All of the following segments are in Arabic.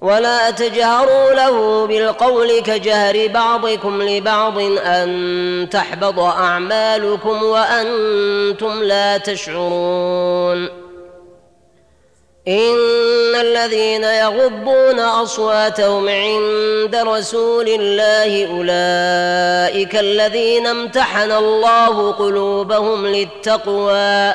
ولا تجهروا له بالقول كجهر بعضكم لبعض أن تحبط أعمالكم وأنتم لا تشعرون. إن الذين يغضون أصواتهم عند رسول الله أولئك الذين امتحن الله قلوبهم للتقوى.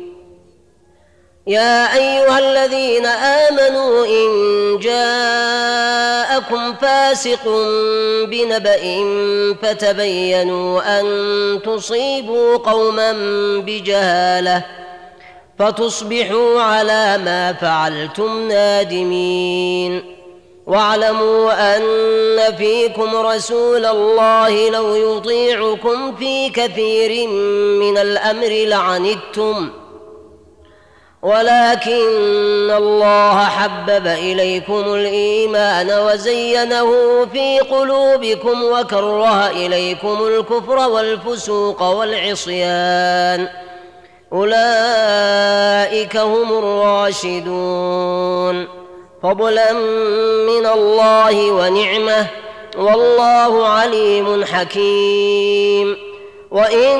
يا أيها الذين آمنوا إن جاءكم فاسق بنبأ فتبينوا أن تصيبوا قوما بجهالة فتصبحوا على ما فعلتم نادمين واعلموا أن فيكم رسول الله لو يطيعكم في كثير من الأمر لعنتم ولكن الله حبب إليكم الإيمان وزينه في قلوبكم وكره إليكم الكفر والفسوق والعصيان. أولئك هم الراشدون. فضلا من الله ونعمة والله عليم حكيم. وإن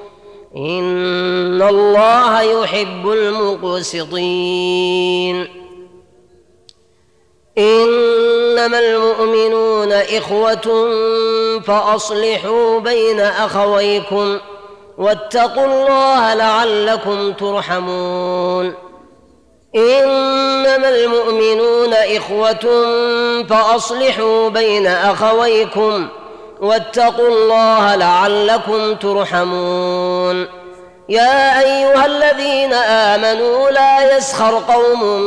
ان الله يحب المقسطين انما المؤمنون اخوه فاصلحوا بين اخويكم واتقوا الله لعلكم ترحمون انما المؤمنون اخوه فاصلحوا بين اخويكم واتقوا الله لعلكم ترحمون. يا أيها الذين آمنوا لا يسخر قوم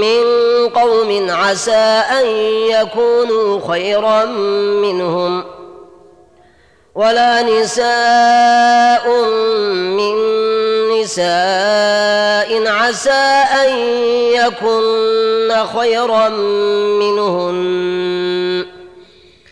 من قوم عسى أن يكونوا خيرا منهم ولا نساء من نساء عسى أن يكن خيرا منهن.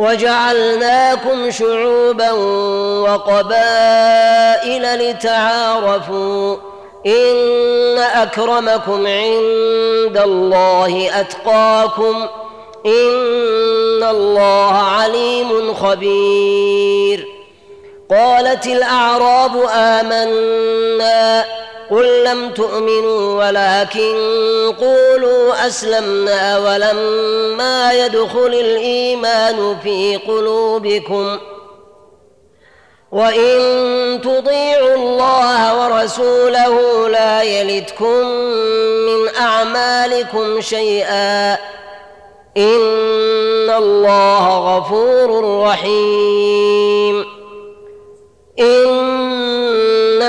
وجعلناكم شعوبا وقبائل لتعارفوا إن أكرمكم عند الله أتقاكم إن الله عليم خبير. قالت الأعراب آمنا قل لم تؤمنوا ولكن قولوا أسلمنا ولما يدخل الإيمان في قلوبكم وإن تطيعوا الله ورسوله لا يلتكم من أعمالكم شيئا إن الله غفور رحيم